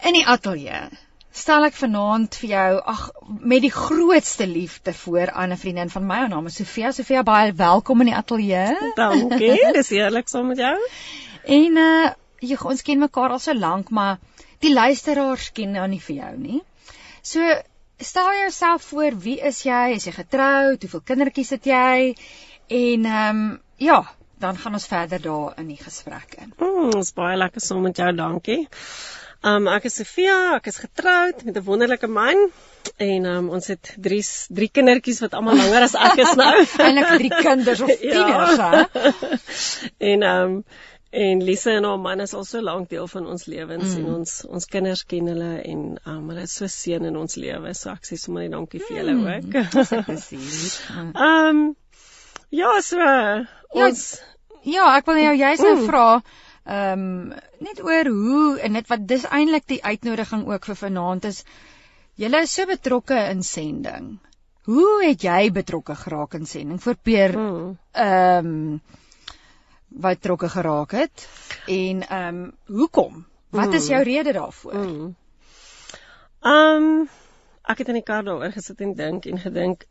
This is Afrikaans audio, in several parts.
In die ateljee stel ek vanaand vir jou ag met die grootste liefde voor aan 'n vriendin van my, haar naam is Sofia. Sofia, baie welkom in die ateljee. Dankie, dis heerlik saam met jou. En uh jy ons ken mekaar al so lank, maar die luisteraars ken nou nie vir jou nie. So stel jouself voor, wie is jy? Is jy getroud? Hoeveel kindertjies het jy? En ehm um, ja, dan gaan ons verder daar in die gesprek in. Mm, ons baie lekker saam met jou, dankie. Um ek is Sofia, ek is getroud met 'n wonderlike man en um ons het drie drie kindertjies wat almal langer as ek is nou. Eintlik drie kinders of ja. tieners, ja. hè. en um en Lisa en haar man is al so lank deel van ons lewens mm. en ons ons kinders ken hulle en um hulle is so seën in ons lewe. So ek sê sommer net dankie vir julle mm. ook. um ja, so ja, ons Ja, ek wil jou jy's nou vra ehm um, net oor hoe en dit wat dis eintlik die uitnodiging ook vir vanaand is. Julle is so betrokke in sending. Hoe het jy betrokke geraak in sending? Voorpeer hmm. ehm um, wat betrokke geraak het en ehm um, hoekom? Wat is hmm. jou rede daarvoor? Hmm. Ehm um, ek het in die kar daaroor gesit en dink en gedink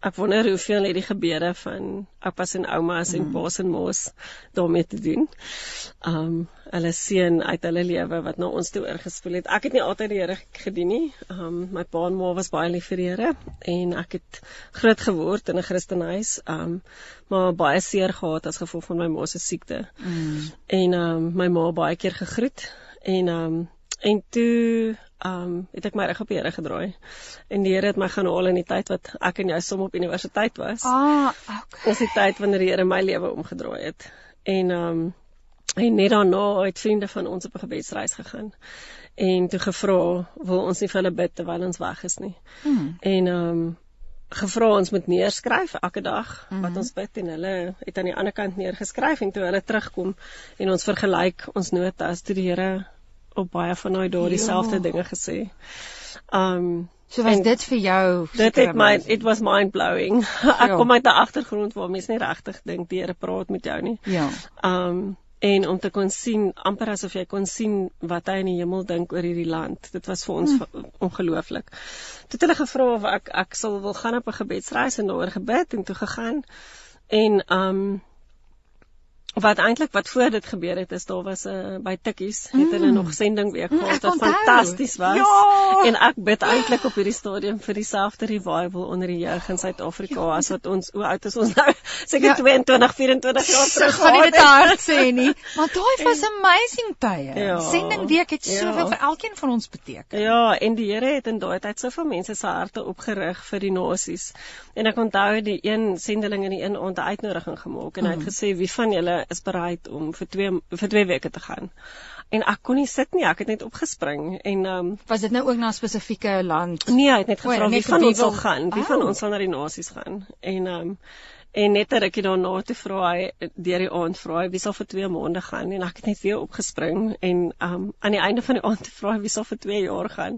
ek wonder hoeveel het die gebeure van oupas en oumas en mm. paas en ma's daarmee te doen. Um hulle seën uit hulle lewe wat na ons toe oorgespoel het. Ek het nie altyd die Here gedien nie. Um my pa en ma was baie lief vir die Here en ek het groot geword in 'n Christenhuis. Um maar baie seer gehad as gevolg van my ma se siekte. Mm. En um my ma baie keer gegroet en um en toe um het ek my reg op die Here gedraai. En die Here het my gaan haal in die tyd wat ek en jy som op universiteit was. Ah, okay. Dis die tyd wanneer die Here my lewe omgedraai het. En um en net daarna het vriende van ons op 'n gebedsreis gegaan. En toe gevra, wil ons nie vir hulle bid terwyl ons weg is nie. Hmm. En um gevra ons moet neerskryf elke dag mm -hmm. wat ons bid en hulle het aan die ander kant neergeskryf en toe hulle terugkom en ons vergelyk ons notas toe die Here op baie van daai daardie selfde ja. dinge gesê. Um so was dit vir jou Dit het my it was mind blowing. ek ja. kom uit 'n agtergrond waar mense nie regtig dink die Here praat met jou nie. Ja. Um en om te kon sien amper asof jy kon sien wat hy in die hemel dink oor hierdie land. Dit was vir ons hm. ongelooflik. Toe het hulle gevra of ek ek sal wil gaan op 'n gebedsreis en daaroor gebid en toe gegaan. En um wat eintlik wat voor dit gebeur het is daar was 'n uh, by Tikkies het mm. hulle nog sending weer gehad wat fantasties was ja. en ek bid eintlik op hierdie stadium vir dieselfde revival onder die jeug in Suid-Afrika ja. as wat ons hoe oud is ons nou seker ja. 22 24 jaar terug gaan nie dit hard sê nie maar daai was amazing tye ja. sending week het soveel ja. vir elkeen van ons beteken ja en die Here het in daai tyd soveel mense se harte opgerig vir die nasies en ek onthou die een sendeling in die een aand 'n uitnodiging gemaak en mm. hy het mm. gesê wie van julle is bereid om vir 2 vir 2 weke te gaan. En ek kon nie sit nie, ek het net opgespring en ehm um, was dit nou ook na 'n spesifieke land? Nee, hy het net gevra wie van ons sal gaan, wie oh. van ons sal na die nasies gaan. En ehm um, En net 'n rukkie daarna toe vra hy deur die aand vra hy wie sal vir 2 maande gaan en ek het net weer opgespring en um aan die einde van die aand vra hy wie sal vir 2 jaar gaan.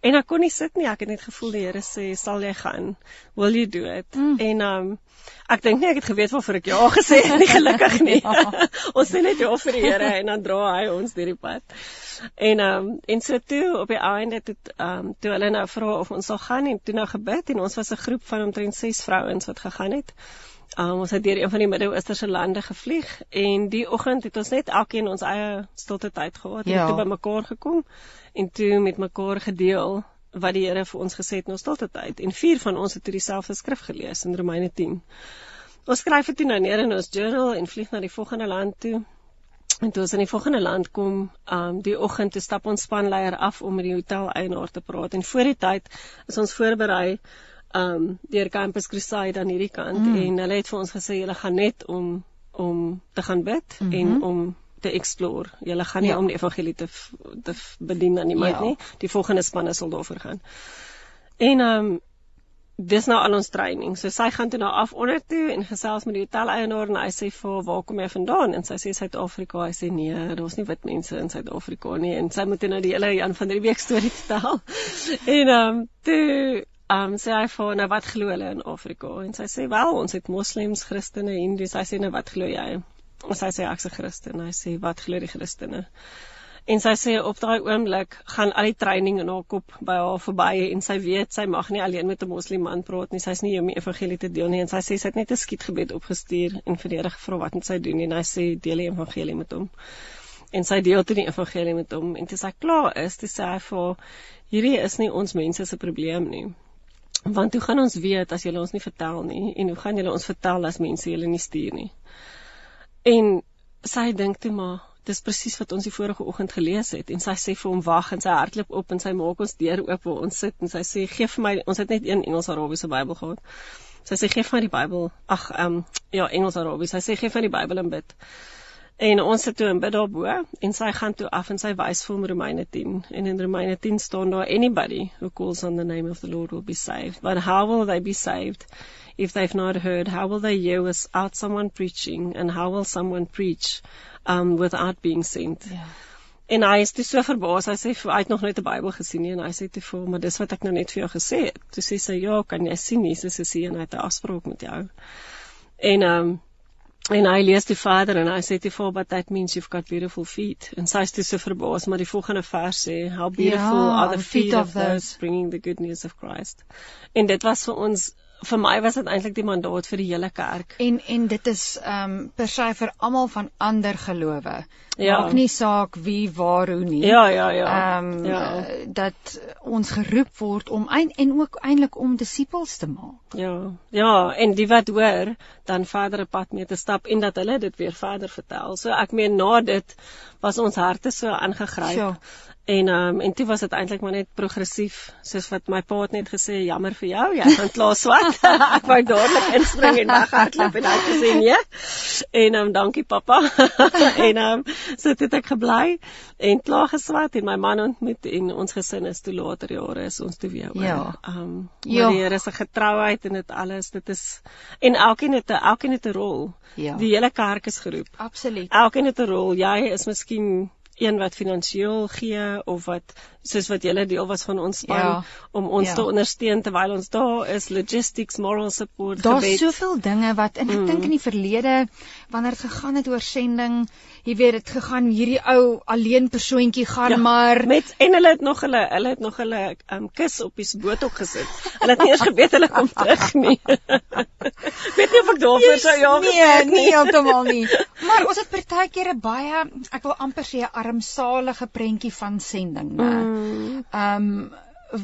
En ek kon nie sit nie, ek het net gevoel die Here sê sal jy gaan? Will you do it? Mm. En um ek dink nie ek het geweet waarvoor ek ja gesê het nie gelukkig nie. ja. ons sê net ja vir die Here en dan dra hy ons deur die pad. En um en so toe op die einde toe um toe hulle nou vra of ons sal gaan en toe nou gebid en ons was 'n groep van omtrent 6 vrouens wat gegaan het. Um, ons het deur een van die Midde-Oosterse lande gevlieg en die oggend het ons net elkeen ons eie stilte tyd gehad ja. en toe bymekaar gekom en toe met mekaar gedeel wat die Here vir ons gesê het in ons stilte tyd en vier van ons het toe dieselfde skrif gelees in Romeine 10. Ons skryf dit nou neer in ons journal en vlieg na die volgende land toe. En toe ons in die volgende land kom, um die oggend te stap ons spanleier af om met die hotel eienaar te praat en voor die tyd is ons voorberei um deur Campus Crusade aan hierdie kant mm. en hulle het vir ons gesê julle gaan net om om te gaan bid mm -hmm. en om te explore. Julle gaan nie ja. om die evangelie te te bedien aan iemand ja. nie. Die volgende spanne sal daarvoor gaan. En um dis nou al ons training. So sy gaan toe nou af onder toe en gesels met die hotel eienaar en hy sê vir waar kom jy vandaan? En sy sê Suid-Afrika. Hy sê nee, daar's nie wit mense in Suid-Afrika nie. En sy moet nou die hele Jan van der Week storie vertel. en um toe um sê hy vir nou wat glo hulle in Afrika en sy sê wel ons het moslems, Christene, Hindus. Hy sê nou wat glo jy? En sy sê ek's 'n Christen. Hy sê wat glo die Christene? En sy sê op daai oomblik gaan al die training in haar kop by haar verby en sy weet sy mag nie alleen met 'n moslim man praat nie. Sy's nie om die evangelie te deel nie en sy sê sy het net 'n skietgebed opgestuur en vir die Here gevra wat moet sy doen en hy sê deel die evangelie met hom. En sy deel toe die evangelie met hom en toe sy klaar is, toe sê hy vir hierdie is nie ons mense se probleem nie. Want hoe gaan ons weet as julle ons nie vertel nie en hoe gaan julle ons vertel as mense julle nie stuur nie? En sy dink toe maar dis presies wat ons die vorige oggend gelees het en sy sê vir hom wag en sy hardloop op en sy maak ons deur oop waar ons sit en sy sê gee vir my ons het net een Engels Arabiese Bybel gehad. Sy sê gee vir my die Bybel. Ag ehm um, ja Engels Arabies. Sy sê gee vir my die Bybel en bid. En ons sit toe in bid daarbo en sy gaan toe af en sy wys vir hom Romeine 10 en in Romeine 10 staan daar anybody who calls on the name of the Lord will be saved. But how will they be saved? If they've not heard, how will they hear without someone preaching? And how will someone preach um without being sent. Ja. En hy is toe so verbaas. Hy sê hy het nog nooit 'n Bybel gesien nie en hy sê toe vir hom, "Maar dis wat ek nou net vir jou gesê het." Toe sê sy, "Ja, kan jy sien Jesus is hier en hy het 'n afspraak met jou." En um en hy lees die Vader en hy sê toe vir but that means you've got beautiful feet. En sy is toe so verbaas, maar die volgende vers sê, "How beautiful ja, are the feet, feet of those bringing the good news of Christ." En dit was vir ons vir my was dit eintlik die mandaat vir die hele kerk. En en dit is ehm um, per se vir almal van ander gelowe. Ja. Maak nie saak wie waar hoe nie. Ja, ja, ja. Ehm um, ja. uh, dat ons geroep word om ein, en ook eintlik om disippels te maak. Ja. Ja, en die wat hoor dan verder 'n pad mee te stap en dat hulle dit weer verder vertel. So ek meen na dit was ons harte so aangegryp. Ja. En um, en toe was dit eintlik maar net progressief, soos wat my pa het net gesê, jammer vir jou, jy gaan klaar swat. ek wou dadelik inspring en weghardloop en hy het gesê nee. En um, dankie pappa. en um, so het ek gebly en klaar geswat en my man ontmoet en ons gesin is toe later jare is ons toe weer oor. Ja. Um, ja. die Here se getrouheid en dit alles, dit is en elkeen het 'n elkeen het 'n rol. Ja. Die hele kerk is geroep. Absoluut. Elkeen het 'n rol. Jy is miskien een wat finansiëel gee of wat soos wat julle deel was van ons span ja, om ons ja. te ondersteun terwyl ons daar is logistics moral support Daar's soveel dinge wat en ek mm. dink in die verlede wanneer dit gegaan het oor sending jy weet dit gegaan hierdie ou alleen persoontjie gaan ja, maar met en hulle het nog hulle hulle het nog hulle um, kus op die boot ook gesit. Hulle het nie eers geweet hulle kom terug nie. Weet nie of ek daarvoor sou ja nee nie heeltemal nie. Maar ons het partykeer 'n baie ek wil amper sê 'n armsalige prentjie van sending né mm. Ehm um,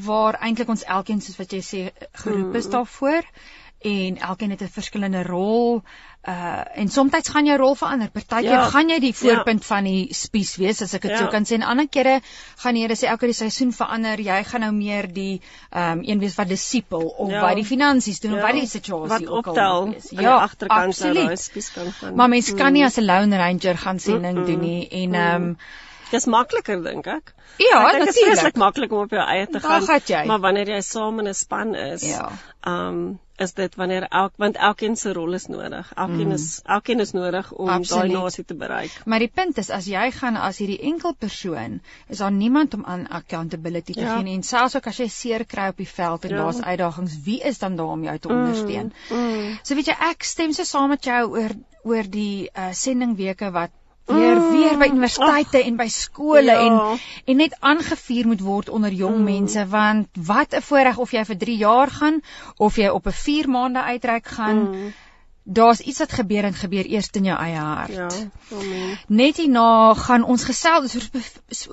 waar eintlik ons elkeen soos wat jy sê geroep is mm. En elkeen het 'n verskillende rol uh en soms gaan jou rol verander. Partykeer ja, gaan jy die voorpunt ja. van die spies wees as ek dit ja. sou kan sê en ander kere gaan die Here sê elke die seisoen verander. Jy gaan nou meer die ehm um, een wees wat disipel of ja. wat die finansies doen ja. of wat die situasie ook al is. Ja, agterkant nou daai spies kan gaan. Maar mens mm. kan nie as 'n lone ranger gaan sending mm -mm. doen nie en ehm um, Dis makliker dink ek. Ja, dit is vreeslik maklik om op jou eie te gaan. Maar wanneer jy saam in 'n span is, ja. Um is dit wanneer elk want elkeen se rol is nodig. Elkeen mm. is elkeen is nodig om daai nasie te bereik. Maar die punt is as jy gaan as hierdie enkel persoon, is daar niemand om aan accountability te ja. gee en selfs ook as jy seer kry op die veld en ja. daar's uitdagings, wie is dan daar om jou te mm. ondersteun? Mm. So weet jy ek stem so saam met jou oor oor die uh, sendingweke wat weer mm. weer by universiteite oh, en by skole ja. en en net aangevuur moet word onder jong mm. mense want wat 'n voorreg of jy vir 3 jaar gaan of jy op 'n 4 maande uitreik gaan mm. daar's iets wat gebeur en gebeur eers in jou eie hart. Ja. Amen. Net hierna gaan ons gesels oor,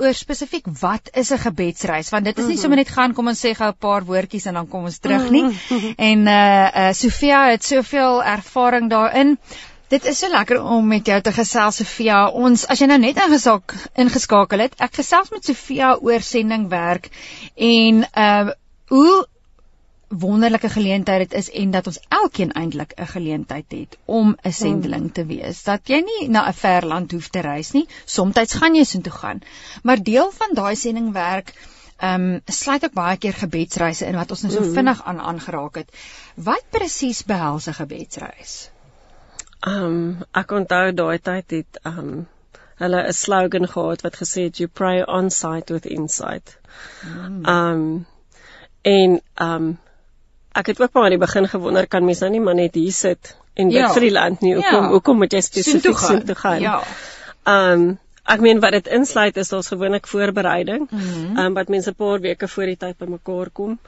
oor spesifiek wat is 'n gebedsreis want dit is nie mm -hmm. sommer net gaan kom ons sê gou 'n paar woordjies en dan kom ons terug nie. Mm -hmm. En uh uh Sofia het soveel ervaring daarin. Dit is so lekker om met jou te gesels Sofia. Ons as jy nou net ingesak ingeskakel het, ek gesels met Sofia oor sendingwerk en uh hoe wonderlike geleentheid dit is en dat ons elkeen eintlik 'n geleentheid het om 'n sendeling te wees. Dat jy nie na 'n ver land hoef te reis nie. Somstyds gaan jy sin toe gaan. Maar deel van daai sendingwerk ehm um, sluit ook baie keer gebedsreise in wat ons nou so mm. vinnig aan aangeraak het. Wat presies behels 'n gebedsreis? Ehm um, ek onthou daai tyd het ehm um, hulle 'n slogan gehad wat gesê het you pray on site with insight. Hmm. Ehm um, en ehm um, ek het ook maar aan die begin gewonder kan mense nou nie maar net hier sit en bid ja. vir die land nie. Hoekom ja. hoekom moet jy spesifiek so toe gaan? Ja. Ehm um, ek meen wat dit insluit is daar's gewoonlik voorbereiding. Ehm mm -hmm. um, wat mense 'n paar weke voor die tyd bymekaar kom.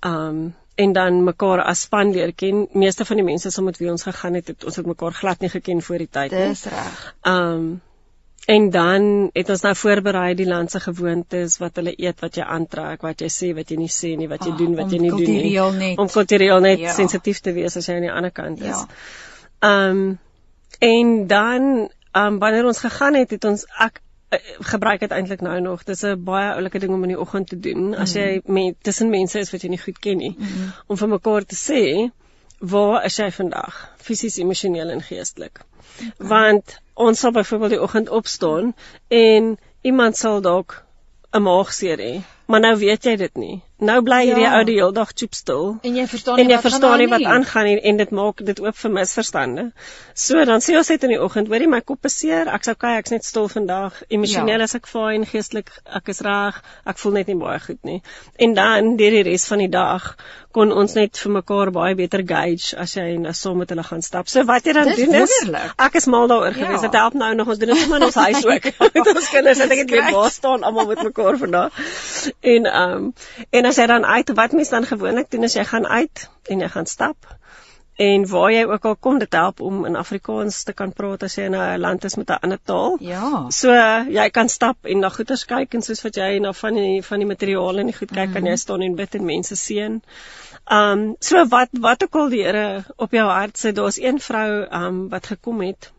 Ehm um, en dan mekaar as span leer ken. Meeste van die mense wat met wie ons gegaan het, het ons het mekaar glad nie geken voor die tyd nie. Dis reg. Um, En dan het ons nou voorberei die land se gewoontes, wat hulle eet, wat jy aantrek, wat jy sê, wat jy nie sê nie, wat jy oh, doen, wat jy nie doen nie. Net. Om kultureel net ja. sensitief te wees as jy aan die ander kant is. Ja. Um, en dan um, wanneer ons gegaan het, het ons ek gebruik dit eintlik nou nog. Dis 'n baie oulike ding om in die oggend te doen as jy mm. met tussen mense is wat jy nie goed ken nie. Mm -hmm. Om vir mekaar te sê, waar is jy vandag? Fisies, emosioneel en geestelik. Okay. Want ons sal byvoorbeeld die oggend opstaan en iemand sal dalk 'n maagseer hê, maar nou weet jy dit nie. Nou bly hierdie ja. ou die hele dag choop stil. En jy verstaan nie en jy wat verstaan nie wat aangaan nie en dit maak dit oop vir misverstande. So dan sê ons net in die oggend, hoorie my kop is seer, ek's okay, ek's net stil vandag. Emosioneel ja. is ek fyn, geestelik ek is reg, ek voel net nie baie goed nie. En dan deur die res van die dag kon ons net vir mekaar baie beter gauge as jy nou saam met hulle gaan stap. So wat jy dan Dis doen wonderlik. is ek is mal daaroor ja. gewees. Dit help nou nog ons doen dit in ons huis ook. met ons kinders en ek het weer waar staan almal met mekaar vandag. En ehm um, en as jy dan uit wat mens dan gewoonlik doen as jy gaan uit en jy gaan stap en waar jy ook al kom dit help om in Afrikaans te kan praat as jy in 'n land is met 'n ander taal. Ja. So jy kan stap en na goeders kyk en soos wat jy na van die van die materiaal en die goed kyk mm. kan jy mhm. staan en bid en mense seën. Um so wat wat ook al die Here op jou hart sit, daar's een vrou um wat gekom het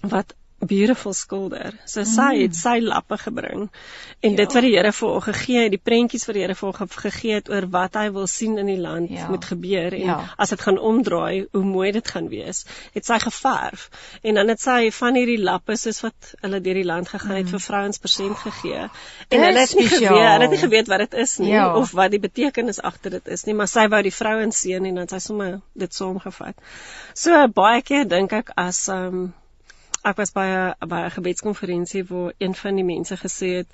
wat beautiful skilder. So sy mm. het sy lappe gebring en ja. dit wat die Here vir haar gegee het, die prentjies wat die Here vir haar gegee het oor wat hy wil sien in die land ja. moet gebeur en ja. as dit gaan omdraai, hoe mooi dit gaan wees, het sy geverf. En dan het sy van hierdie lappe soos wat hulle deur die land gegaan het mm. vir vrouens persent gegee. En hulle het nie geweet, hulle het nie geweet wat dit is nie ja. of wat die betekenis agter dit is nie, maar sy wou die vrouens seën en dan sy sommer dit saamgevat. So baie keer dink ek as um ek was by 'n by 'n gebedskonferensie waar een van die mense gesê het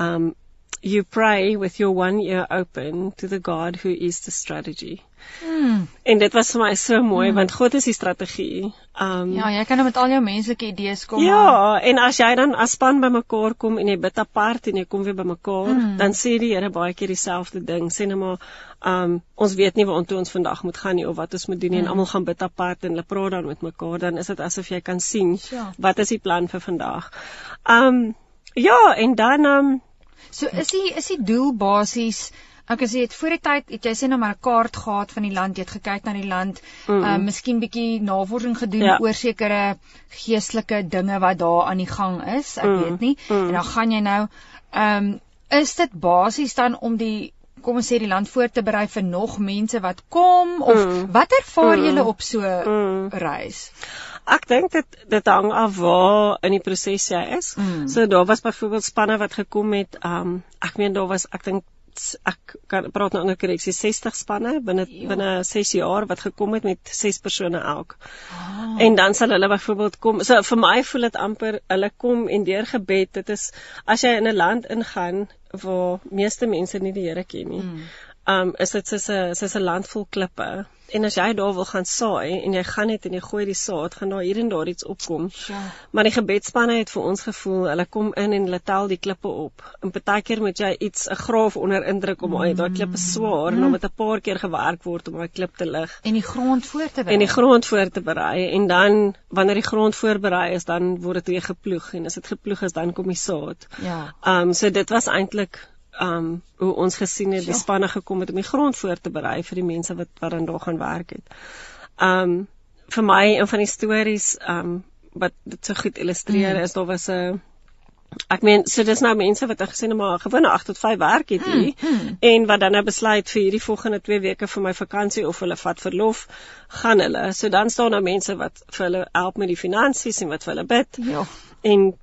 um you pray with your one ear open to the God who is the strategy. Hmm. En dit was vir my so mooi hmm. want God is die strategie. Um Ja, jy kan nou met al jou menslike idees kom. Ja, maar. en as jy dan as span bymekaar kom en jy bid apart en jy kom weer bymekaar, hmm. dan sê die Here baie keer dieselfde ding. Sê net maar um ons weet nie waar ons vandag moet gaan nie of wat ons moet doen nie hmm. en almal gaan bid apart en hulle praat dan met mekaar, dan is dit asof jy kan sien ja. wat is die plan vir vandag. Um ja, en dan um So is die is die doel basies ek as jy het voor die tyd het jy sê nou maar 'n kaart gehad van die land, jy het gekyk na die land, mm -hmm. uh miskien bietjie navorsing gedoen ja. oor sekere geestelike dinge wat daar aan die gang is, ek mm -hmm. weet nie. Mm -hmm. En dan gaan jy nou ehm um, is dit basies dan om die kom ons sê die land voor te berei vir nog mense wat kom of mm. wat ervaar mm. julle op so mm. reis? Ek dink dit dit hang af waar in die proses jy is. Mm. So daar was byvoorbeeld spanne wat gekom het, um ek meen daar was ek dink ek kan praat nou onder korreksie 60 spanne binne ja. binne 6 jaar wat gekom het met 6 persone elk. Oh. En dan sal hulle byvoorbeeld kom. So vir my voel dit amper hulle kom en deur gebed. Dit is as jy in 'n land ingaan waar meeste mense nie die Here ken nie. Mm um is dit soos 'n soos 'n land vol klippe en as jy daar wil gaan saai en jy gaan net en jy gooi die saad gaan daar hier en daar iets opkom. Ja. Maar die gebedspanne het vir ons gevoel hulle kom in en hulle tel die klippe op. En partykeer moet jy iets 'n graaf onder indruk om uit daai klippe swaar mm. en dan met 'n paar keer gewerk word om daai klip te lig en die grond voor te berei. En die grond voor te berei en dan wanneer die grond voorberei is dan word dit weer geploeg en as dit geploeg is dan kom die saad. Ja. Um so dit was eintlik um hoe ons gesien het die spanne gekom het om die grond voor te berei vir die mense wat wat dan daar gaan werk het. Um vir my een van die stories um wat dit so goed illustreer mm. is daar was 'n ek meen so dis nou mense wat gesê het maar gewone 8 tot 5 werk het hier mm. mm. en wat dan nou besluit vir hierdie volgende 2 weke vir my vakansie of hulle vat verlof gaan hulle. So dan staan daar mense wat vir hulle help met die finansies en wat vir hulle bid. Ja. En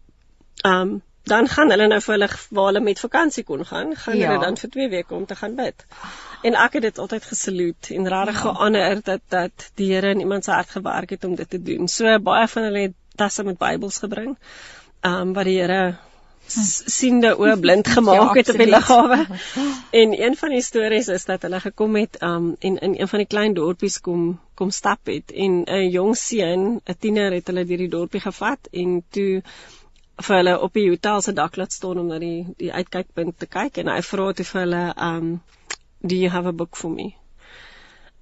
um dan gaan hulle nou vir hulle waar hulle met vakansie kon gaan, gaan ja. hulle dan vir 2 weke om te gaan bid. En ek het dit altyd gesalute en regtig ja. gehonoreer dat dat die Here in iemand se hart gewerk het om dit te doen. So baie van hulle het tasse met Bybels gebring. Ehm um, wat die Here siende oë blind ja, gemaak het op die lughawe. En een van die stories is dat hulle gekom het um en in een van die klein dorpies kom kom stap het en 'n jong seun, 'n tiener het hulle deur die dorpie gevat en toe vir hulle op die hotel se dak laat staan om na die die uitkykpunt te kyk en hy vra toe vir hulle um do you have a book for me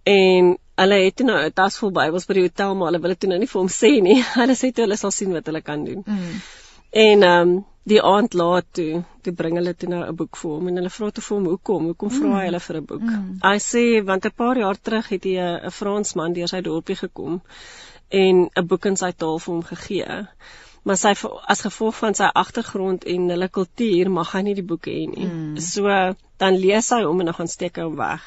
en hulle het nou 'n tas vol Bybels by die hotel maar hulle wil dit nou nie vir hom sê nie hulle sê toe hulle sal sien wat hulle kan doen mm. en um die aand laat toe toe bring hulle toe nou 'n boek vir hom en hulle vra toe vir hom hoekom hoekom vra hy mm. hulle vir 'n boek mm. hy sê want 'n paar jaar terug het hy 'n Fransman deur sy dorpie gekom en 'n boek in sy taal vir hom gegee maar sy as gevolg van sy agtergrond en hulle kultuur mag hy nie die boeke hê nie. Mm. So dan lees hy hom en dan gaan steek hy hom weg.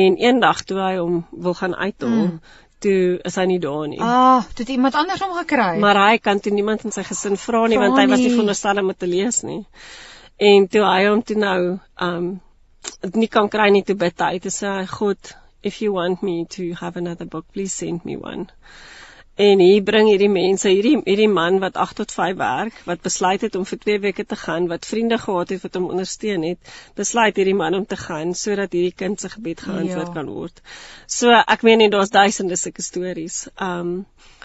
En eendag toe hy hom wil gaan uithaal, mm. toe is hy nie daar nie. Ah, toe het iemand anders hom gekry. Maar hy kan toe niemand in sy gesin vra nie want hy was nie veronderstel om te lees nie. En toe hy hom toe nou um nie kan kry nie toe bid hy te sê God, if you want me to have another book, please send me one. En hier bring hierdie mense, hierdie hierdie man wat 8 tot 5 werk, wat besluit het om vir 2 weke te gaan, wat vriende gehad het wat hom ondersteun het, besluit hierdie man om te gaan sodat hierdie kind se gebed geantwoord ja. kan word. So ek meen en daar's duisende sulke stories. Um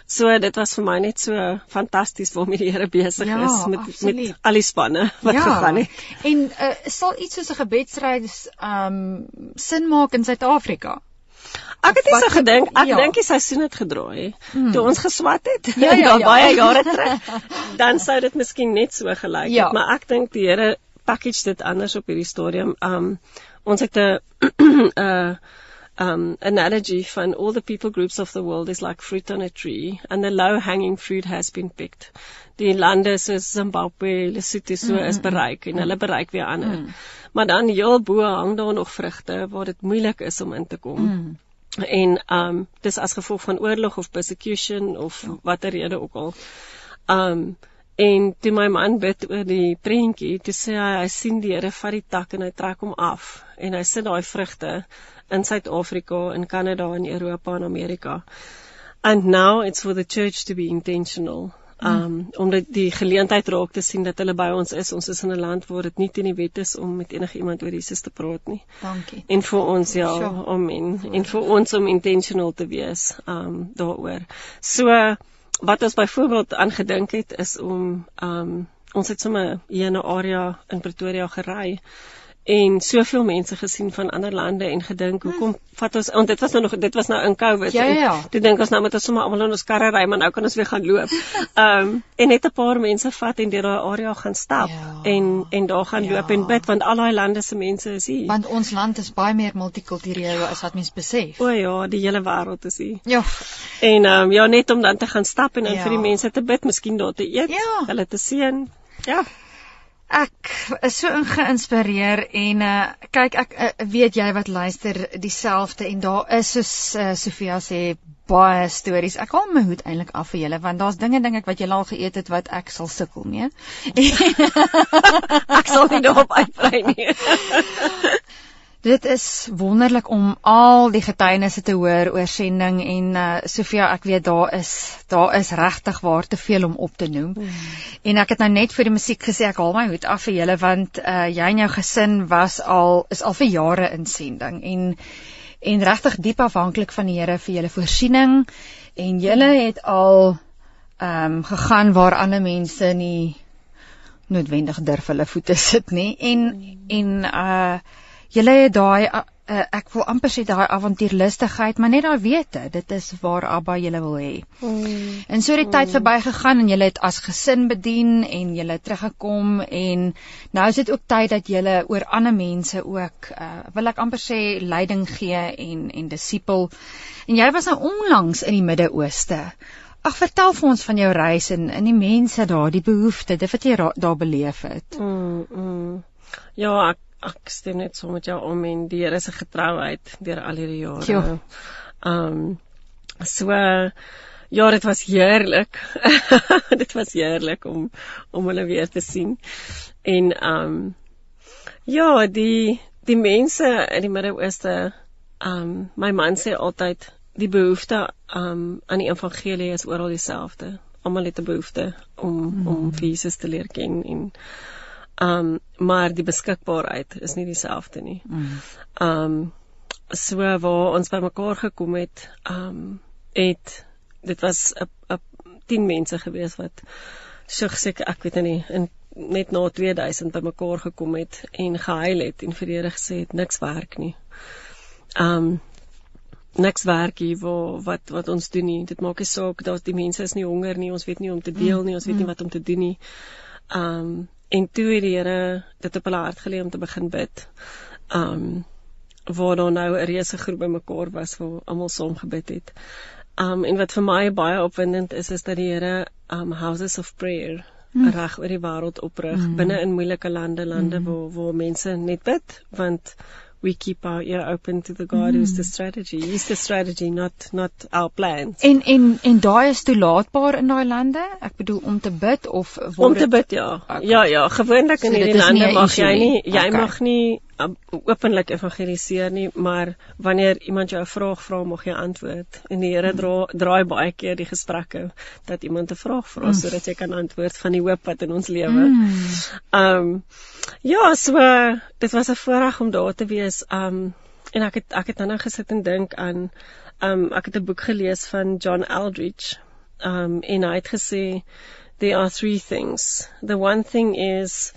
so dit was vir my net so fantasties waarmee die Here besig ja, is met absoluut. met al die spanne wat ja. gegaan het. En uh, sal iets soos 'n gebedsreis um sin maak in Suid-Afrika? Ek het nie so gedink, ek ja. dink die seisoen het gedraai. Hmm. Toe ons geswat het, ja, ja, ja. baie jare terug, dan sou dit miskien net so gelyk ja. het, maar ek dink die Here package dit anders op hierdie stadium. Um ons het 'n 'n um analogy van all the people groups of the world is like fruit on a tree and the low hanging fruit has been picked. Die lande soos Zimbabwe, Lesotho so mm, is bereik en hulle bereik weer ander. Mm. Maar dan heel bo hang daar nog vrugte waar dit moeilik is om in te kom. Mm en um dis as gevolg van oorlog of persecution of ja. watter rede ook al. Um en toe my man bid oor die prentjie, toe sê hy hy sien die Here vat die tak en hy trek hom af en hy sit daai vrugte in Suid-Afrika, in Kanada en Europa en Amerika. And now it's for the church to be intentional um om dit die geleentheid raak te sien dat hulle by ons is. Ons is in 'n land waar dit nie teen die wet is om met enige iemand oor Jesus te praat nie. Dankie. En vir ons ja, sure. amen. En vir ons om intentional te wees um daaroor. So wat ons byvoorbeeld aangedink het is om um ons het sommer hier in 'n area in Pretoria gery en soveel mense gesien van ander lande en gedink hoekom vat ons want dit was nou nog dit was nou in Covid ja, ja, ja. toe dink ons nou met ons sommer almal in ons karre ry maar nou kan ons weer gaan loop. Ehm um, en net 'n paar mense vat en deur daai area gaan stap ja, en en daar gaan ja. loop en bid want al daai lande se mense is hier. Want ons land is baie meer multikultureel as wat mense besef. O ja, die hele wêreld is hier. Ja. En ehm um, ja net om dan te gaan stap en dan ja. vir die mense te bid, miskien daar te eet, ja. hulle te seën. Ja. Ek is so geïnspireer en uh kyk ek uh, weet jy wat luister dieselfde en daar is soos uh, Sofia sê baie stories. Ek haal my hoed eintlik af vir julle want daar's dinge dink ek wat julle al geëet het wat ek sal sukkel mee. ek sal nie daarop uitbrei nie. Dit is wonderlik om al die getuienisse te hoor oor sending en uh, Sofia, ek weet daar is daar is regtig waar te veel om op te noem. Mm. En ek het nou net vir die musiek gesê ek haal my hoed af vir julle want uh, jy en jou gesin was al is al vir jare in sending en en regtig diep afhanklik van die Here vir julle voorsiening en julle het al ehm um, gegaan waar ander mense nie noodwendig durf hulle voete sit nie en en uh Julle het daai uh, ek wil amper sê daai avontuurlustigheid, maar net daai wete, dit is waar Abba julle wil hê. Mm. En so het die mm. tyd verbygegaan en julle het as gesin bedien en julle teruggekom en nou is dit ook tyd dat julle oor ander mense ook uh, wil ek amper sê leiding gee en en disipel. En jy was nou onlangs in die Midde-Ooste. Ag vertel vir ons van jou reis en in die mense daar, die behoeftes, dit wat jy daar beleef het. Mm, mm. Ja, ek ek stem net so met jou om en die Here se getrouheid deur al hierdie jare. Ehm um, so ja, dit was heerlik. dit was heerlik om om hulle weer te sien. En ehm um, ja, die die mense in die Midde-Ooste ehm um, my man sê altyd die behoefte um, aan die evangelie is oral dieselfde. Almal het 'n behoefte om mm. om Jesus te leer ken en Um maar die beskikbaarheid is nie dieselfde nie. Mm. Um so waar ons bymekaar gekom het, um het dit was 'n 'n 10 mense gewees wat so gesê ek weet nie in net na 2000 bymekaar gekom het en gehuil het en vir die Here gesê het niks werk nie. Um niks werk hier waar wat wat ons doen nie. Dit maak nie saak dat die mense is nie honger nie. Ons weet nie om te deel nie. Ons weet nie mm. wat om te doen nie. Um en toe het die Here dit op hulle hart gelê om te begin bid. Um waar daar nou 'n reuse groep bymekaar was waar almal saam gebid het. Um en wat vir my baie opwindend is is dat die Here um houses of prayer mm. reg oor die wêreld oprig mm. binne in moeilike lande lande mm. waar waar mense net bid want we keep our ear open to the God mm. who's the strategy. He's the strategy, not not our plans. En en en daai is toelaatbaar in daai lande? Ek bedoel om te bid of om te bid ja. Okay. Ja ja, gewoonlik in so hierdie lande mag jy nie jy okay. mag nie openlik evangeliseer nie, maar wanneer iemand jou 'n vraag vra, mag jy antwoord. En die Here dra, draai baie keer die gesprekke dat iemand 'n vraag vra mm. sodat jy kan antwoord van die hoop wat in ons lewe. Mm. Um ja, so dit was 'n voorreg om daar te wees. Um en ek het ek het nou gesit en dink aan um ek het 'n boek gelees van John Eldridge. Um en hy het gesê there are three things. The one thing is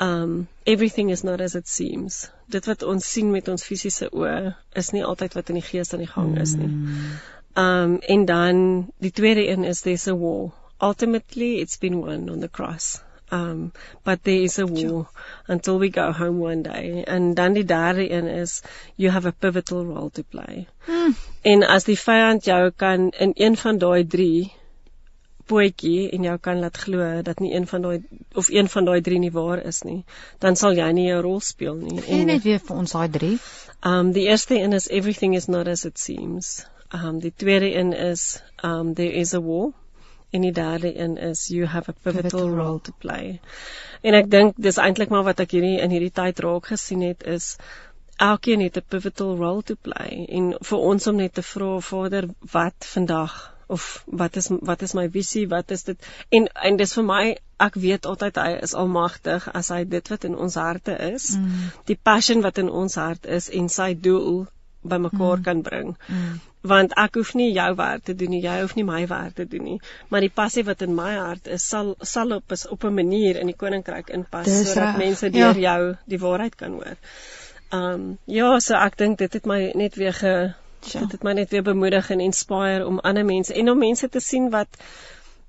um everything is not as it seems. Dit wat ons sien met ons fisiese oë is nie altyd wat in die gees aan die gang is nie. Um en dan die tweede een is there's a war. Ultimately it's been won on the cross. Um but there is a war until we go home one day. En dan die derde een is you have a pivotal role to play. Mm. En as die vyand jou kan in een van daai 3 potjie en jou kan laat glo dat nie een van daai of een van daai drie nie waar is nie, dan sal jy nie 'n rol speel nie. En net weer vir ons daai drie. Um die eerste een is everything is not as it seems. Um die tweede een is um there is a war. En die derde een is you have a pivotal, pivotal role to play. En ek dink dis eintlik maar wat ek hierdie in hierdie tyd raak gesien het is elkeen het 'n pivotal role to play en vir ons om net te vra Vader wat vandag of wat is wat is my visie wat is dit en en dis vir my ek weet altyd hy is almagtig as hy dit wat in ons harte is mm. die passion wat in ons hart is en sy doel bymekaar mm. kan bring mm. want ek hoef nie jou werk te doen nie jy hoef nie my werk te doen nie maar die passie wat in my hart is sal sal op is op 'n manier in die koninkryk inpas sodat mense deur ja. jou die waarheid kan hoor. Ehm um, ja, so ek dink dit het my net weer ge Ja. Dit het my net weer bemoedig en inspireer om ander mense en om mense te sien wat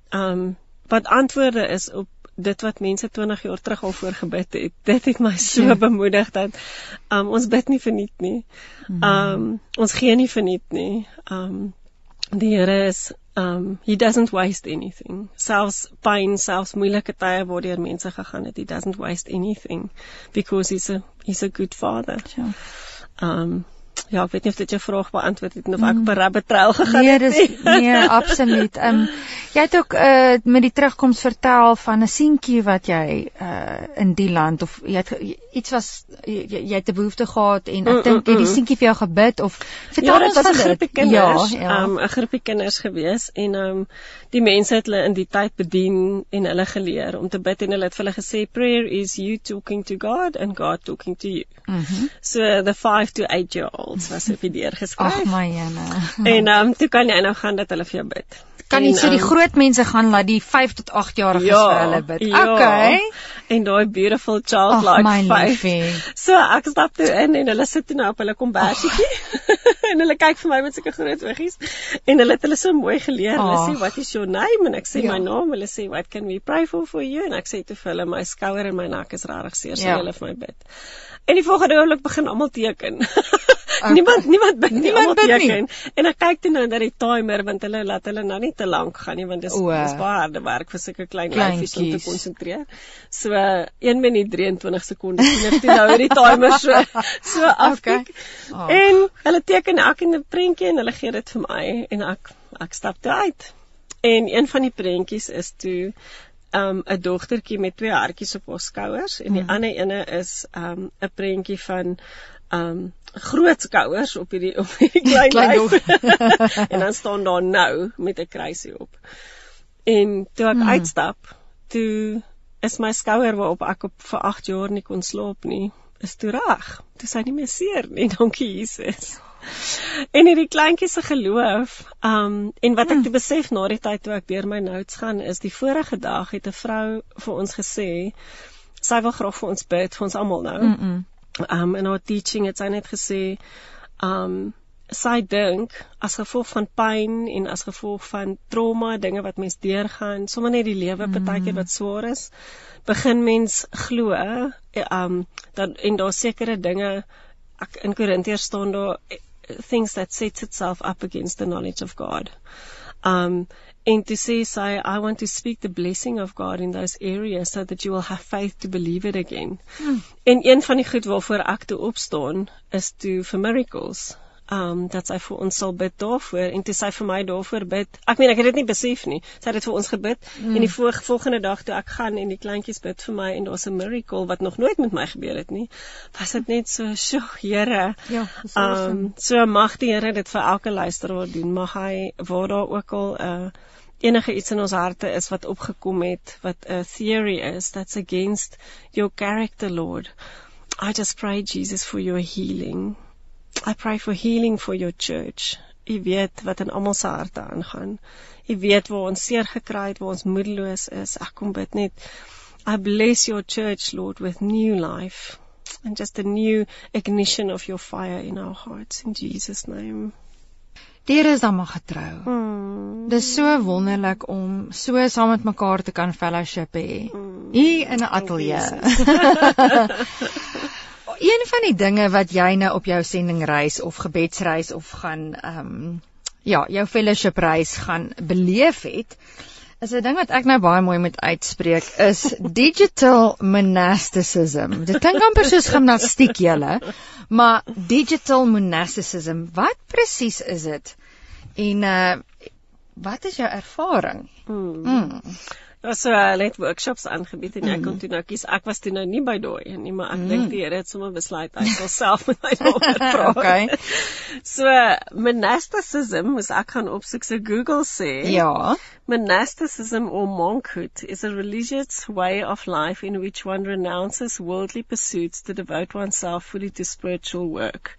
ehm um, wat antwoorde is op dit wat mense 20 jaar terug al voor gebid het. Dit het my so ja. bemoedig dat ehm um, ons bid nie verniet nie. Ehm um, ons gee nie verniet nie. Ehm um, die Here is um he doesn't waste anything. Selfs pyn, selfs moeilike tye waar deur mense gegaan het, he doesn't waste anything because he's a he's a good father. Ja. Um Ja, ek weet nie of dit jou vraag beantwoord het of ek op 'n rabbit trail gegaan nee, het nie. Dis nee, absoluut. Ehm um, jy het ook uh met die terugkoms vertel van 'n seentjie wat jy uh in die land of jy het iets was jy, jy het 'n behoefte gehad en ek mm, dink jy mm, die mm. seentjie vir jou gebid of vertel ja, ons van 'n groepie kinders. Ja, ja. Um 'n groepie kinders gewees en um die mense het hulle in die tyd bedien en hulle geleer om te bid en hulle het vir hulle gesê prayer is you talking to God and God talking to you. Mm so the 5 to 8 year olds was op die deur geskryf. Ag my jene. En ehm um, toe kan jy nou gaan dat hulle vir jou bid. Kan nie so die um, groot mense gaan laat die 5 tot 8 jariges ja, vir hulle bid. Ja, okay. En daai beautiful childlike faith. So ek stap toe in en hulle sit toe nou op hulle kombersietjie. en hulle kyk vir my met sulke groot oogies en hulle het hulle so mooi geleer. Hulle sê what is your name? En ek sê ja. my naam. Hulle sê what can we pray for for you? En ek sê te vir hulle my skouer en my nek is regtig seer. Sê ja. hulle vir my bid. En die volgende oomblik begin almal teken. Niemand niemand bid nie, niemand bid. Nie. En ek kyk toe nou na die timer want hulle laat hulle nou nie te lank gaan nie want dis is baie harde werk vir sulke klein lyfies om te konsentreer. So 1 minuut 23 sekondes sien ek toe nou hierdie timer so so afkyk. Okay. Oh. En hulle teken elk in 'n prentjie en hulle gee dit vir my en ek ek stap toe uit. En een van die prentjies is toe um 'n dogtertjie met twee hartjies op haar skouers en die mm. ander ene is um 'n prentjie van um groot skouers op hierdie op hierdie klein, klein en dan staan daar nou met 'n kruisie op. En toe ek mm. uitstap, toe is my skouer waarop ek op vir 8 jaar nie kon slaap nie, is toe reg. Toe sy nie meer seer nie, dankie Jesus. en hierdie kleintjie se geloof, um en wat ek te besef na die tyd toe ek deur my notes gaan is die vorige dag het 'n vrou vir ons gesê sy wil graag vir ons bid vir ons almal nou. Mm -mm. Um in haar teaching het sy net gesê um sy dink as gevolg van pyn en as gevolg van trauma, dinge wat mens deurgaan, sommer net die lewe mm. partykeer wat swaar is, begin mens glo, um dat en daar sekere dinge ek in Korintiërs staan daar eh, things that sets itself up against the knowledge of God. Um en to say say I want to speak the blessing of God in those areas so that you will have faith to believe it again. Mm. En een van die goed waarvoor ek toe opstaan is to for miracles um dat sy vir ons sal bid daarvoor en toe sy vir my daarvoor bid. Ek meen ek het dit nie besef nie. Sy het dit vir ons gebid mm. en die volgende dag toe ek gaan en die kleintjies bid vir my en daar's 'n miracle wat nog nooit met my gebeur het nie. Was dit net so, "Sjoe, Here." Ja, so um so mag die Here dit vir elke luisteraar doen. Mag hy waar daar ook al 'n uh, enige iets in ons harte is wat opgekom het wat 'n theory is that's against your character lord i just pray jesus for your healing I pray for healing for your church. U weet wat in almal se harte aangaan. U weet waar ons seer gekry het, waar ons moedeloos is. Ek kom bid net I bless your church, Lord, with new life and just a new ignition of your fire in our hearts in Jesus name. Dier is maar getrou. Mm. Dis so wonderlik om so saam met mekaar te kan fellowship hê. Mm. Hier in 'n ateljee. een van die dinge wat jy nou op jou sendingreis of gebedsreis of gaan ehm um, ja, jou fellowship reis gaan beleef het, is 'n ding wat ek nou baie mooi moet uitspreek is digital monasticism. Dit klink amper soos gimnastiek julle, maar digital monasticism, wat presies is dit? En uh wat is jou ervaring? Hmm. Hmm. Ja, so hulle het workshops aangebied en ek mm. kon toe nou kies. Ek was toe nou nie by daai nie, maar ek mm. dink die Here het sommer besluit hy sal self met my daaroor praat. okay. So monasticism, as ek gaan opsoek so Google sê. Ja. Monasticism or monkhood is a religious way of life in which one renounces worldly pursuits to devote oneself fully to spiritual work.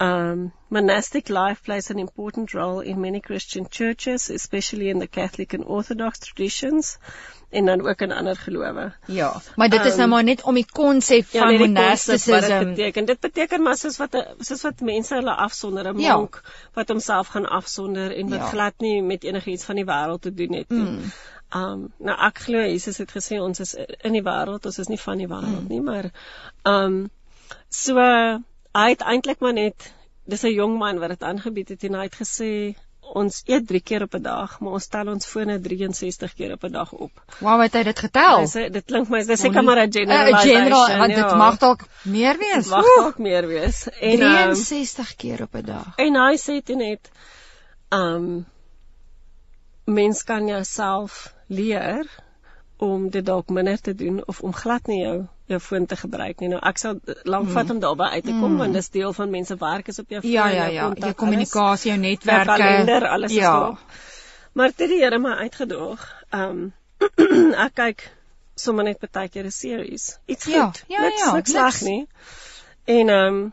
Um, monastic life plays an important role in many Christian churches, especially in the Catholic and Orthodox traditions en dan ook in ander gelowe. Ja, maar dit is um, nou maar net om die konsep ja, van monasticism. Dit beteken dit beteken maar soos wat soos wat mense hulle afsonder 'n ja. monk wat homself gaan afsonder en wat ja. glad nie met enigiets van die wêreld te doen het nie. Mm. Um nou ek glo Jesus het gesê ons is in die wêreld, ons is nie van die wêreld mm. nie, maar um so hy het eintlik maar net dis 'n jong man wat dit aangebied het en hy het gesê ons eet 3 keer op 'n dag, maar ons tel ons fone 63 keer op 'n dag op. Wow, het hy dit getel? Sê dit klink my dis seker maar 'n generalization. 'n General, want dit ja. mag dalk meer wees. Mag dalk meer wees. En 63 um, keer op 'n dag. En hy sê dit net um mens kan jouself leer om dit dalk minder te doen of om glad nie jou jou foon te gebruik nie. Nou ek sal lank vat mm. om daarby uit te kom mm. want dis deel van mense werk is op jou ja, foon, ja, ja, ja, jou kommunikasie, jou netwerke, jou kalender, alles ja. is daar. Maar dit die Here my uitgedaag. Ehm um, ek kyk sommer net baie keer 'n series. Iets ja, goed. Ja, ja, niks ja, sleg nie. En ehm um,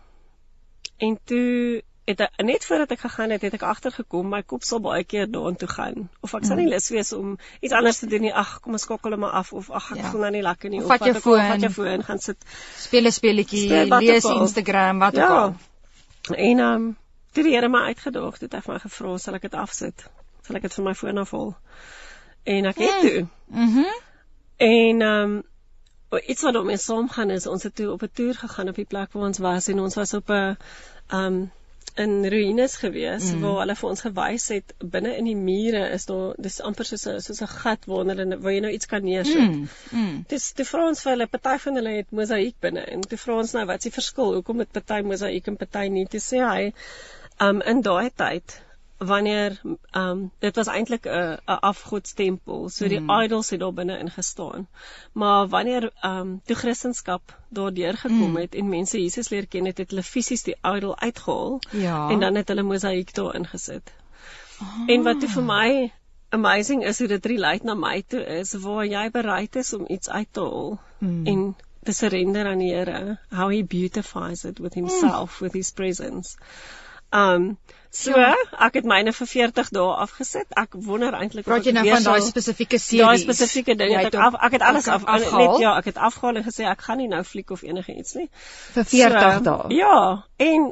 en toe het ek, net voordat ek gegaan het, het ek agtergekom my kop sal baie keer daartoe gaan of ek sal nie mm. lus wees om iets anders te doen nie. Ag, kom ons skokkel hom af of ag, ek ja. voel nou nie lekker nie of vat jou foon, vat jou foon, gaan sit speel 'n speletjie, lees Instagram, wat ook ja. al. En ehm um, toe die Here my uitgedaag het, het hy vir my gevra, sal ek dit afsit? Sal ek dit van my foon afhaal? En ek het toe. Mhm. Mm en ehm um, iets wat my saam gaan is ons het toe op 'n toer gegaan op die plek waar ons was en ons was op 'n ehm um, in ruïnes gewees mm. waar hulle vir ons gewys het binne in die mure is daar dis amper soos 'n soos 'n gat waar hulle waar jy nou iets kan neersit. Mm. Mm. Dis die Frans vir hulle party van hulle het mosaïek binne en die Frans nou wat is die verskil hoekom het party mosaïek en party nie te sê hy um in daai tyd wanneer ehm um, dit was eintlik 'n 'n afgodstempel, so die mm. idols het daar binne ingestaan. Maar wanneer ehm um, toe Christendom daardeur gekom mm. het en mense Jesus leer ken het, het hulle fisies die idol uitgehaal ja. en dan het hulle mosaïek daar ingesit. Oh. En wat vir my amazing is hoe dit relate na my toe is waar jy bereid is om iets uit te haal mm. en te surrender aan die Here, how he beautifies it with himself mm. with his presence Um So, ja. ek het myne vir 40 dae afgesit. Ek wonder eintlik ek jy nou van daai spesifieke series. Daai spesifieke ding het ek af ek het alles af, af net ja, ek het afgehaal en gesê ek gaan nie nou fliek of enige iets nie. Vir 40 so, dae. Ja, en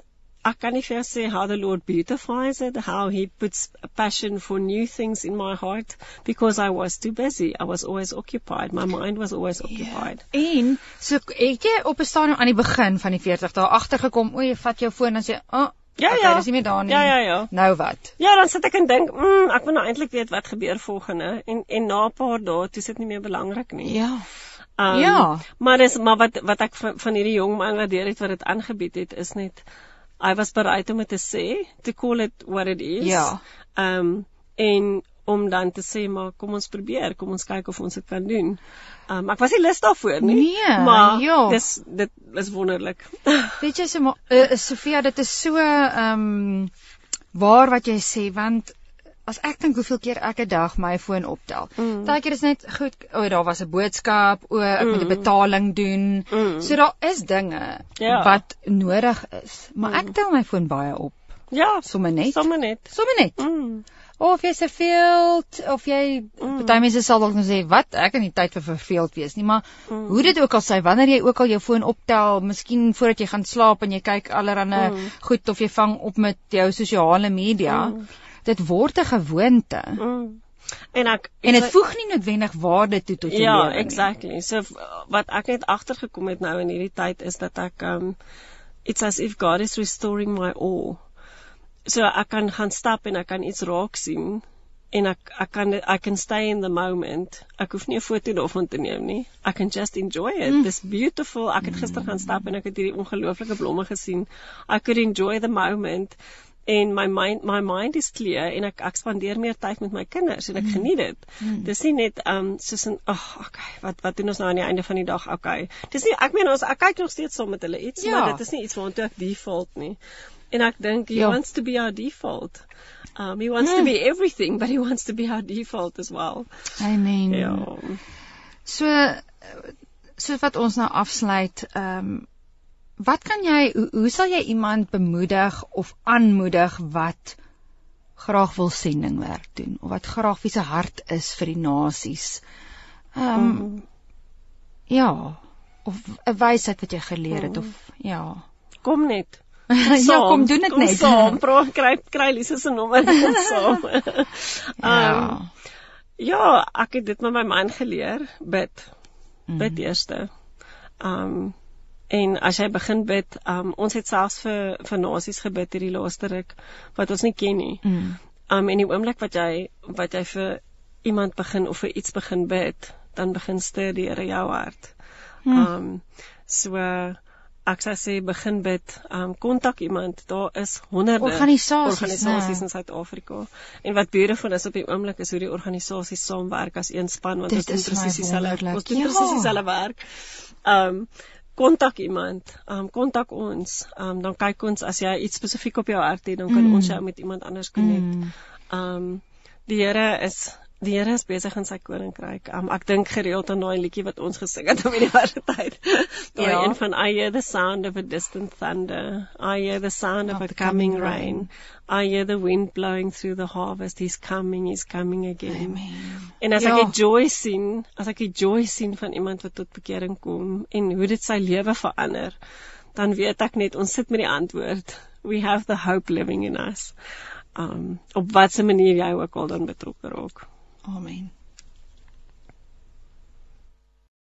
ek kan nie vir sê how the Lord beautifies it, how he puts a passion for new things in my heart because I was too busy. I was always occupied. My mind was always occupied. Yeah. En so het jy op 'n stadium aan die begin van die 40 dae agtergekom, o, jy vat jou foon en sê, "Ag, oh, Ja okay, ja. Dis nie meer daar nie. Ja ja ja. Nou wat? Ja, dan sit ek en dink, mm, ek wil nou eintlik weet wat gebeur volgende en en na 'n paar dae toe sit nie meer belangrik nie. Ja. Um, ja. Maar dis maar wat wat ek van, van hierdie jong man wat deur het wat dit aangebied het is net I was bereid om dit te sê, to call it what it is. Ja. Ehm um, en om dan te sê maar kom ons probeer, kom ons kyk of ons dit kan doen. Um, ek was nie lus daarvoor nie. Nee, maar ja. dis dit is wonderlik. Weet jy so maar uh, Sofia, dit is so ehm um, waar wat jy sê want as ek dink hoeveel keer ek 'n dag my foon optel. Mm. Partykeer is net goed, o, oh, daar was 'n boodskap, o, oh, ek mm. moet 'n betaling doen. Mm. So daar is dinge ja. wat nodig is, maar mm. ek tel my foon baie op. Ja, sommer net. Sommer net. Sommer net. Mm. Of jy se verveeld of jy mm. baie mense sal dalk nou sê wat ek het nie tyd vir verveeld wees nie maar mm. hoe dit ook al sê wanneer jy ook al jou foon optel miskien voordat jy gaan slaap en jy kyk allerlei mm. goed of jy vang op met jou sosiale media mm dit word 'n gewoonte. Mm. En ek en dit voeg nie noodwendig waarde toe tot jou ja, lewe nie. Ja, exactly. So wat ek net agtergekom het nou in hierdie tyd is dat ek um it's as if God is restoring my all. So ek kan gaan stap en ek kan iets raak sien en ek ek kan I can stay in the moment. Ek hoef nie 'n foto daarvan te neem nie. I can just enjoy it. Mm. This beautiful. Ek het gister gaan stap en ek het hierdie ongelooflike blomme gesien. I could enjoy the moment en my mind my mind is clear en ek ek spandeer meer tyd met my kinders en ek mm. geniet dit. Mm. Dis nie net um soos 'n ag oh, okay, wat wat doen ons nou aan die einde van die dag? Okay. Dis nie ek meen ons ek kyk nog steeds saam met hulle iets, ja. maar dit is nie iets waartoe ek default nie. En ek dink he ja. wants to be our default. Um he wants mm. to be everything, but he wants to be our default as well. Amen. Ja. So so wat ons nou afsluit, um wat kan jy hoe, hoe sal jy iemand bemoedig of aanmoedig wat graag wil sendingwerk doen of wat graag wie se hart is vir die nasies? Ehm um, mm. ja, of 'n wysheid wat jy geleer het mm. of ja. Kom net. ja, kom doen dit net. Saam, probeer kry kry Lise se nommer saam. ja. Um, ja, ek het dit met my man geleer, bid. Bid mm. eerste. Ehm um, En as jy begin bid, um, ons het selfs vir vir nasies gebid hierdie laaste ruk wat ons nie ken nie. Mm. Um en die oomblik wat jy wat jy vir iemand begin of vir iets begin bid, dan begin stuur die Here jou hart. Mm. Um so ek sê sê begin bid, um kontak iemand. Daar is honderde organisasies, organisasies in Suid-Afrika. En wat beautiful is op die oomblik is hoe die organisasies saamwerk as een span want dit ons doen presies dieselfde ons doen presies dieselfde werk. Um kontak iemand, ehm um, kontak ons. Ehm um, dan kyk ons as jy iets spesifiek op jou hart het, dan kan mm. ons jou met iemand anders connect. Ehm mm. um, die Here is die Here is besig in sy koninkryk. Um, ek dink gereeld aan daai liedjie wat ons gesing het op universiteit. Daai ja. een van I hear the sound of a distant thunder. I hear the sound of, of a coming rain. rain. I hear the wind blowing through the harvest. He's coming, he's coming again. Amen. En as ja. ek die joy sien, as ek die joy sien van iemand wat tot bekering kom en hoe dit sy lewe verander, dan weet ek net ons sit met die antwoord. We have the hope living in us. Um op watter manier jy ook al dan betrokke raak. Amen.